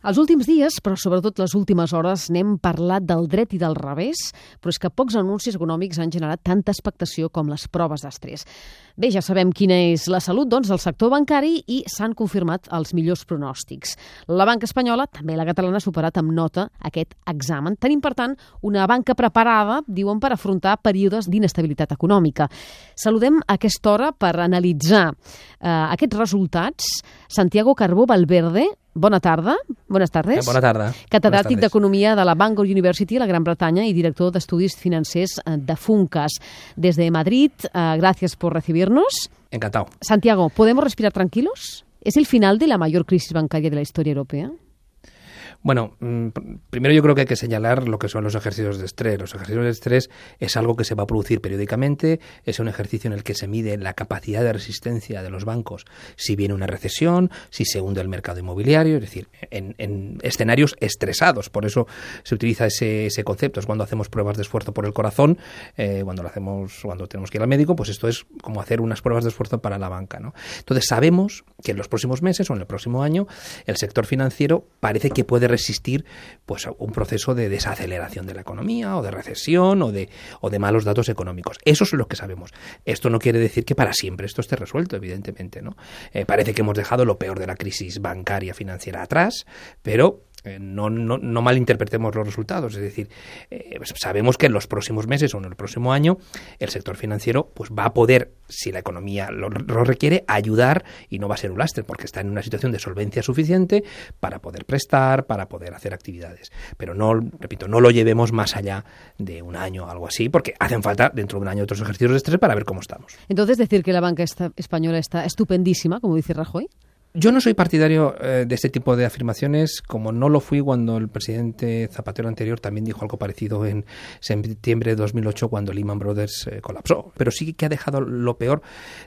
Els últims dies, però sobretot les últimes hores, n'hem parlat del dret i del revés, però és que pocs anuncis econòmics han generat tanta expectació com les proves d'estrès. Bé, ja sabem quina és la salut doncs, del sector bancari i s'han confirmat els millors pronòstics. La banca espanyola, també la catalana, ha superat amb nota aquest examen. Tenim, per tant, una banca preparada, diuen, per afrontar períodes d'inestabilitat econòmica. Saludem a aquesta hora per analitzar eh, aquests resultats Santiago Carbó Valverde, Bona tarda. Buenas tardes. Eh, bona tarda. Catedràtic d'Economia de la Bangor University a la Gran Bretanya y director de Estudios Financers eh, de Funcas. Desde Madrid, uh, gracias por Encantado. Santiago, ¿podemos respirar tranquilos? ¿Es el final de la mayor crisis bancaria de la historia europea? Bueno, mm, primero yo creo que hay que señalar lo que son los ejercicios de estrés. Los ejercicios de estrés es algo que se va a producir periódicamente, es un ejercicio en el que se mide la capacidad de resistencia de los bancos si viene una recesión, si se hunde el mercado inmobiliario, es decir, en, escenarios estresados. Por eso se utiliza ese, concepto. Es cuando hacemos pruebas de esfuerzo por el corazón, eh, cuando lo hacemos, cuando tenemos que ir al médico, pues esto es como hacer unas pruebas de esfuerzo para la banca. ¿no? Entonces sabemos que en los próximos meses o en el próximo año el sector financiero parece que puede resistir pues un proceso de desaceleración de la economía o de recesión o de, o de malos datos económicos. Eso es lo que sabemos. Esto no quiere decir que para siempre esto esté resuelto, evidentemente. ¿no? Eh, parece que hemos dejado lo peor de la crisis bancaria financiera atrás, pero no, no, no, malinterpretemos los resultados. Es decir, eh, sabemos que en los próximos meses o en el próximo año el sector financiero pues va a poder, si la economía lo, requiere, ayudar y no va a ser un lastre porque está en una situación de solvencia suficiente para poder prestar, para poder hacer actividades. Pero no, repito, no lo llevemos más allá de un año o algo así porque hacen falta dentro de un año otros ejercicios de estrés para ver cómo estamos. Entonces, decir que la banca española está estupendísima, como dice Rajoy. Yo no soy partidario eh, de este tipo de afirmaciones, como no lo fui cuando el presidente Zapatero anterior también dijo algo parecido en septiembre de 2008 cuando Lehman Brothers eh, colapsó. Pero sí que ha dejado lo peor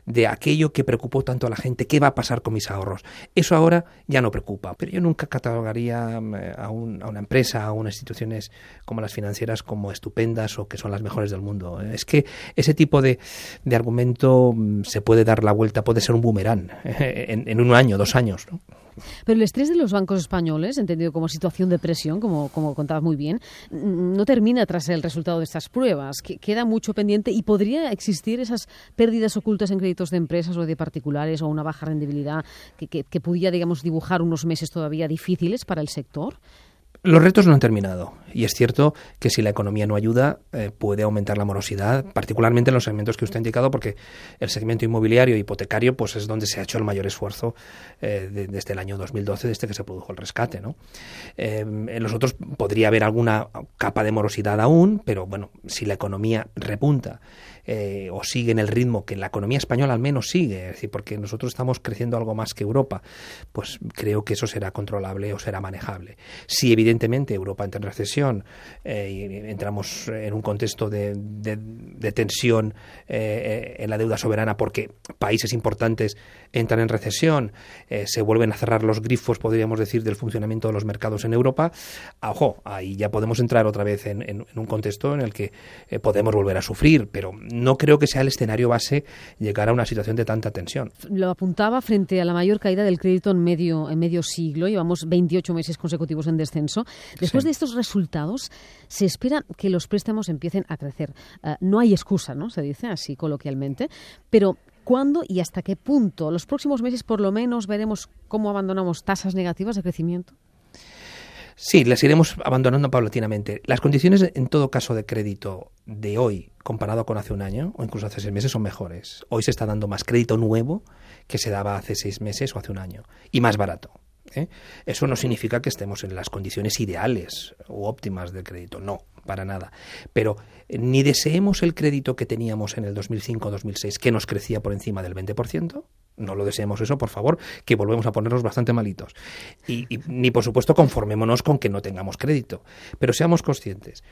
de aquello que preocupó tanto a la gente, qué va a pasar con mis ahorros. Eso ahora ya no preocupa, pero yo nunca catalogaría eh, a, una empresa, a unas instituciones como las financieras como estupendas o que son las mejores del mundo. Es que ese tipo de, argumento mm, se puede dar la vuelta, puede ser un boomerang en un año dos años. ¿no? Pero el estrés de los bancos españoles, entendido como situación de presión, como, como contabas muy bien, no termina tras el resultado de estas pruebas. Queda mucho pendiente y podría existir esas pérdidas ocultas en créditos de empresas o de particulares o una baja rendibilidad que, que, que pudiera, digamos, dibujar unos meses todavía difíciles para el sector. Los retos no han terminado y es cierto que si la economía no ayuda eh, puede aumentar la morosidad, particularmente en los segmentos que usted ha indicado, porque el segmento inmobiliario hipotecario pues es donde se ha hecho el mayor esfuerzo eh, desde el año 2012, desde que se produjo el rescate. ¿no? Eh, en los otros podría haber alguna capa de morosidad aún, pero bueno, si la economía repunta eh, o sigue en el ritmo que la economía española al menos sigue, es decir, porque nosotros estamos creciendo algo más que Europa, pues creo que eso será controlable o será manejable. Si evidentemente Europa entra en recesión eh, y entramos en un contexto de, tensión eh, en la deuda soberana porque países importantes entran en recesión, se vuelven a cerrar los grifos, podríamos decir, del funcionamiento de los mercados en Europa, ojo, ahí ya podemos entrar otra vez en un contexto en el que podemos volver a sufrir, pero no creo que sea el escenario base llegar a una situación de tanta tensión. Lo apuntaba frente a la mayor caída del crédito en medio, en medio siglo, llevamos 28 meses consecutivos en descenso. Después de estos resultados, se espera que los préstamos empiecen a crecer. Eh, no hay excusa, ¿no? Se dice así coloquialmente, pero ¿Cuándo y hasta qué punto? Los próximos meses, por lo menos, veremos cómo abandonamos tasas negativas de crecimiento. Sí, las iremos abandonando paulatinamente. Las condiciones, en todo caso, de crédito de hoy comparado con hace un año o incluso hace seis meses son mejores. Hoy se está dando más crédito nuevo que se daba hace seis meses o hace un año y más barato. ¿Eh? Eso no significa que estemos en las condiciones ideales o óptimas del crédito, no, para nada. Pero eh, ni deseemos el crédito que teníamos en el 2005-2006, que nos crecía por encima del 20%, no lo deseemos eso, por favor, que volvemos a ponernos bastante malitos. y, ni, por supuesto, conformémonos con que no tengamos crédito. Pero seamos conscientes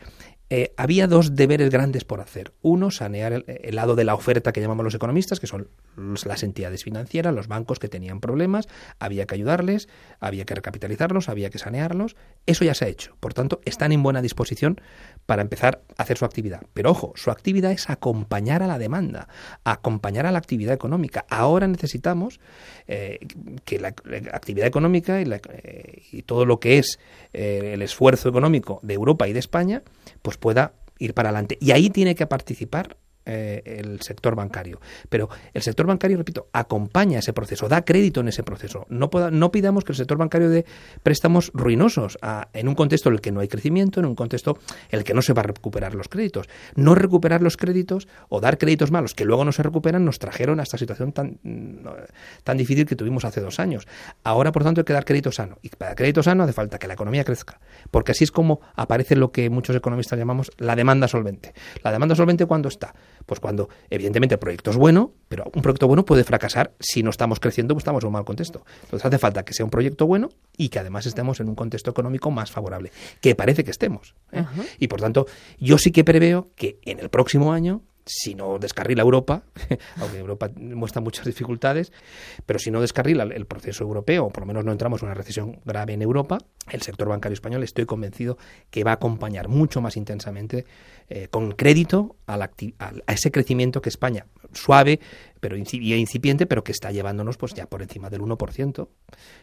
eh, había dos deberes grandes por hacer. Uno, sanear el, lado de la oferta que llamamos los economistas, que son las entidades financieras, los bancos que tenían problemas, había que ayudarles, había que recapitalizarlos, había que sanearlos. Eso ya se ha hecho. Por tanto, están en buena disposición para empezar a hacer su actividad. Pero ojo, su actividad es acompañar a la demanda, acompañar a la actividad económica. Ahora necesitamos eh, que la, actividad económica y, eh, y, todo lo que es el esfuerzo económico de Europa y de España, pues pueda ir para adelante. Y ahí tiene que participar eh, el sector bancario. Pero el sector bancario, repito, acompaña ese proceso, da crédito en ese proceso. No, no pidamos que el sector bancario dé préstamos ruinosos en un contexto en el que no hay crecimiento, en un contexto en el que no se va a recuperar los créditos. No recuperar los créditos o dar créditos malos que luego no se recuperan nos trajeron a esta situación tan, tan difícil que tuvimos hace dos años. Ahora, por tanto, hay que dar crédito sano. Y para crédito sano hace falta que la economía crezca. Porque así es como aparece lo que muchos economistas llamamos la demanda solvente. La demanda solvente, cuando está? Pues cuando, evidentemente, el proyecto es bueno, pero un proyecto bueno puede fracasar si no estamos creciendo, pues estamos en un mal contexto. Entonces hace falta que sea un proyecto bueno y que además estemos en un contexto económico más favorable, que parece que estemos. ¿eh? Y por tanto, yo sí que preveo que en el próximo año si no descarrila Europa, aunque Europa muestra muchas dificultades, pero si no descarrila el proceso europeo, o por lo menos no entramos en una recesión grave en Europa, el sector bancario español estoy convencido que va a acompañar mucho más intensamente eh, con crédito a, a, ese crecimiento que España, suave pero incipiente, pero que está llevándonos pues ya por encima del 1%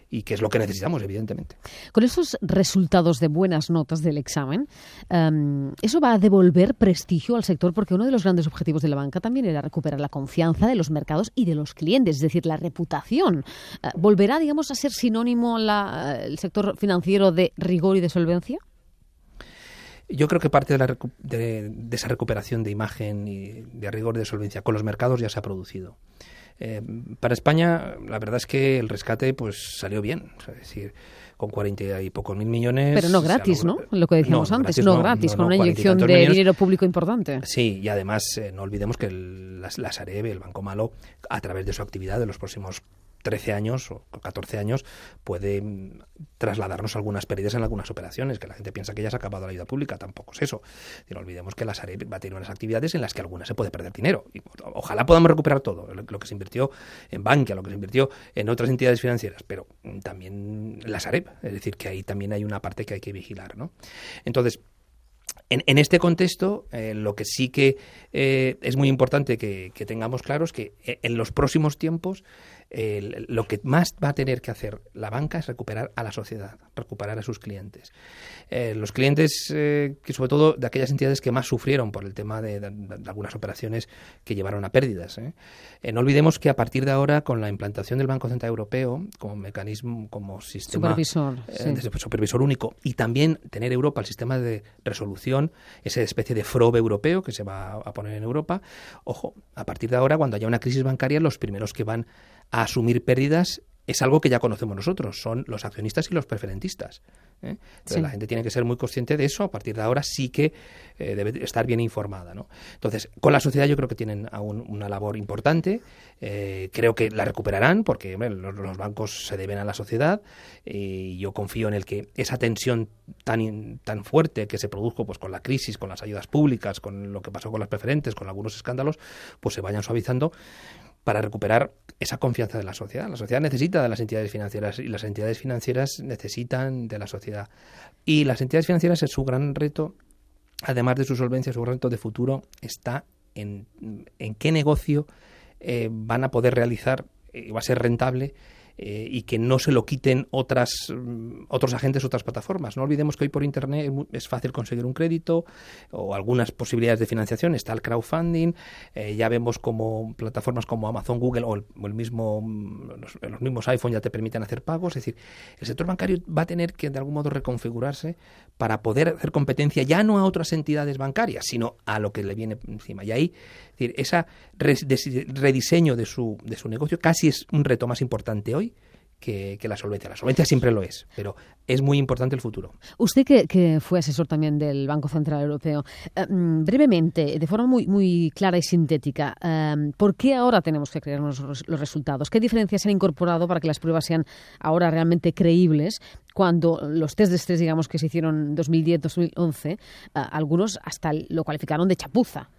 y que es lo que necesitamos, evidentemente. Con esos resultados de buenas notas del examen, em, ¿eso va a devolver prestigio al sector? Porque uno de los grandes objetivos de la banca también era recuperar la confianza de los mercados y de los clientes, es decir, la reputación. Eh, ¿Volverá, digamos, a ser sinónimo la, el sector financiero de rigor y de solvencia? Yo creo que parte de, la de, esa recuperación de imagen y de rigor de solvencia con los mercados ya se ha producido. Eh, para España, la verdad es que el rescate pues salió bien. Es decir, con cuarenta y pocos mil millones. Pero no gratis, ¿no? Lo que decíamos antes, no, gratis, con una inyección de dinero público importante. Sí, y además eh, no olvidemos que el, la, la Sareb, el Banco Malo, a través de su actividad de los próximos 13 años o 14 años puede mm, trasladarnos algunas pérdidas en algunas operaciones, que la gente piensa que ya se ha acabado la ayuda pública, tampoco es eso. Y no olvidemos que la Sareb va a tener unas actividades en las que algunas se puede perder dinero. Y ojalá podamos recuperar todo, lo que se invirtió en Bankia, lo que se invirtió en otras entidades financieras, pero mm, también la Sareb, es decir, que ahí también hay una parte que hay que vigilar. ¿no? Entonces, en, este contexto, eh, lo que sí que eh, es muy importante que, que, tengamos claro es que eh, en los próximos tiempos lo que más va a tener que hacer la banca es recuperar a la sociedad, recuperar a sus clientes. Eh, los clientes, eh, que sobre todo de aquellas entidades que más sufrieron por el tema de, algunas operaciones que llevaron a pérdidas. ¿eh? no olvidemos que a partir de ahora, con la implantación del Banco Central Europeo como mecanismo, como sistema supervisor, supervisor único, y también tener Europa el sistema de resolución, esa especie de FROB europeo que se va a poner en Europa, ojo, a partir de ahora, cuando haya una crisis bancaria, los primeros que van a asumir pérdidas es algo que ya conocemos nosotros, son los accionistas y los preferentistas. ¿eh? la gente tiene que ser muy consciente de eso, a partir de ahora sí que eh, debe estar bien informada. ¿no? Entonces, con la sociedad yo creo que tienen aún una labor importante, eh, creo que la recuperarán porque los, bancos se deben a la sociedad y yo confío en el que esa tensión tan, tan fuerte que se produjo pues, con la crisis, con las ayudas públicas, con lo que pasó con las preferentes, con algunos escándalos, pues se vayan suavizando para recuperar esa confianza de la sociedad. La sociedad necesita de las entidades financieras y las entidades financieras necesitan de la sociedad. Y las entidades financieras es su gran reto, además de su solvencia, su reto de futuro está en, en qué negocio eh, van a poder realizar y va a ser rentable eh, y que no se lo quiten otras, mm, otros agentes, otras plataformas. No olvidemos que hoy por Internet es fácil conseguir un crédito o algunas posibilidades de financiación. Está el crowdfunding, eh, ya vemos como plataformas como Amazon, Google o el, mismo, mm, los, mismos iPhone ya te permiten hacer pagos. Es decir, el sector bancario va a tener que de algún modo reconfigurarse para poder hacer competencia ya no a otras entidades bancarias, sino a lo que le viene encima. Y ahí, es decir, ese rediseño de su, de su negocio casi es un reto más importante hoy que, la solvencia. La solvencia siempre lo es, pero es muy importante el futuro. Usted que, fue asesor también del Banco Central Europeo, eh, mm, brevemente, de forma muy, muy clara y sintética, eh, ¿por qué ahora tenemos que creernos los, resultados? ¿Qué diferencias se han incorporado para que las pruebas sean ahora realmente creíbles cuando los test de estrés, digamos, que se hicieron en 2010-2011, eh, algunos hasta lo calificaron de chapuza?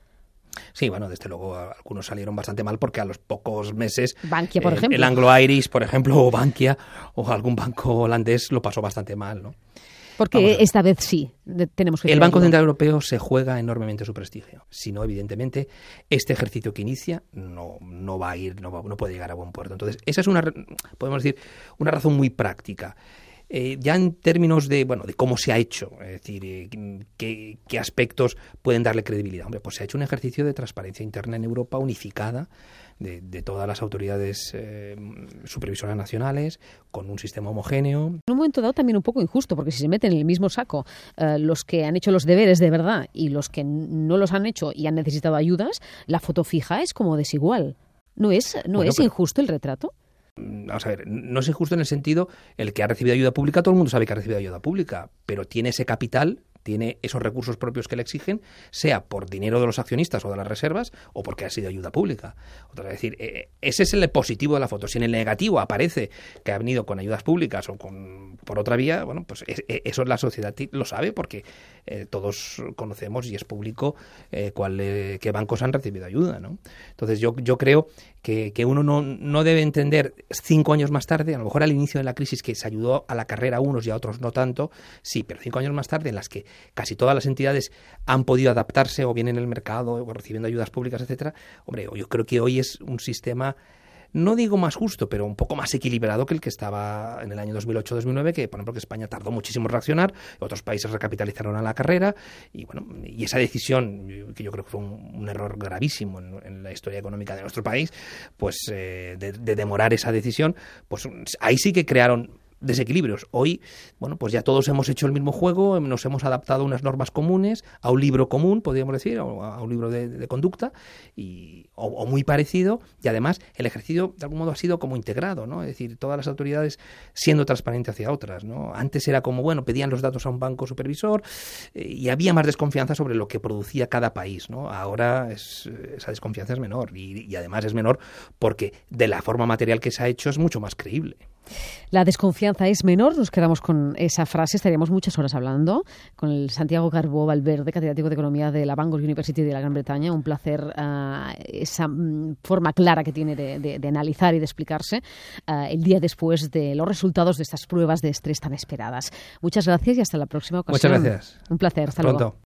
Sí, bueno, desde luego algunos salieron bastante mal porque a los pocos meses Bankia, por ejemplo. el Anglo-Irish, por ejemplo, o Bankia o algún banco holandés lo pasó bastante mal, ¿no? Porque esta vez sí, tenemos que... El Banco Central Europeo se juega enormemente su prestigio. Si no, evidentemente, este ejercicio que inicia no, no va a ir, no, no puede llegar a buen puerto. Entonces, esa es una, podemos decir, una razón muy práctica. Eh, ya en términos de, bueno, de cómo se ha hecho, es decir, eh, qué, aspectos pueden darle credibilidad. Hombre, pues se ha hecho un ejercicio de transparencia interna en Europa unificada de, todas las autoridades eh, supervisoras nacionales, con un sistema homogéneo. En un momento dado también un poco injusto, porque si se meten en el mismo saco los que han hecho los deberes de verdad y los que no los han hecho y han necesitado ayudas, la foto fija es como desigual. ¿No es, no es injusto el retrato? Mm, vamos a ver, no es injusto en el sentido, el que ha recibido ayuda pública, todo el mundo sabe que ha recibido ayuda pública, pero tiene ese capital tiene esos recursos propios que le exigen, sea por dinero de los accionistas o de las reservas o porque ha sido ayuda pública. Vez, decir, eh, ese es el positivo de la foto. Si en el negativo aparece que ha venido con ayudas públicas o con por otra vía, bueno, pues e, eso la sociedad lo sabe porque eh, todos conocemos y es público eh, qué bancos han recibido ayuda, ¿no? Entonces yo, yo creo que, que uno no, no debe entender cinco años más tarde, a lo mejor al inicio de la crisis que se ayudó a la carrera a unos y a otros no tanto, sí, pero cinco años más tarde en las que casi todas las entidades han podido adaptarse o bien en el mercado o recibiendo ayudas públicas, etcétera. Hombre, yo creo que hoy es un sistema no digo más justo, pero un poco más equilibrado que el que estaba en el año 2008-2009, que por ejemplo que España tardó muchísimo en reaccionar, otros países recapitalizaron a la carrera y bueno, y esa decisión que yo creo que fue un, error gravísimo en, la historia económica de nuestro país, pues eh, de, de demorar esa decisión, pues ahí sí que crearon desequilibrios. Hoy, bueno, pues ya todos hemos hecho el mismo juego, nos hemos adaptado a unas normas comunes, a un libro común, podríamos decir, a un libro de, conducta, y, o, muy parecido, y además el ejercicio de algún modo ha sido como integrado, ¿no? Es decir, todas las autoridades siendo transparentes hacia otras, ¿no? Antes era como, bueno, pedían los datos a un banco supervisor eh, y había más desconfianza sobre lo que producía cada país, ¿no? Ahora esa desconfianza es menor y, y además es menor porque de la forma material que se ha hecho es mucho más creíble. La desconfianza es menor, nos quedamos con esa frase, estaríamos muchas horas hablando con el Santiago Carbó Valverde, catedrático de Economía de la Bangor University de la Gran Bretaña. Un placer uh, esa mm, forma clara que tiene de, de, de analizar y de explicarse uh, el día después de los resultados de estas pruebas de estrés tan esperadas. Muchas gracias y hasta la próxima ocasión. Muchas gracias. Un placer, hasta, hasta luego.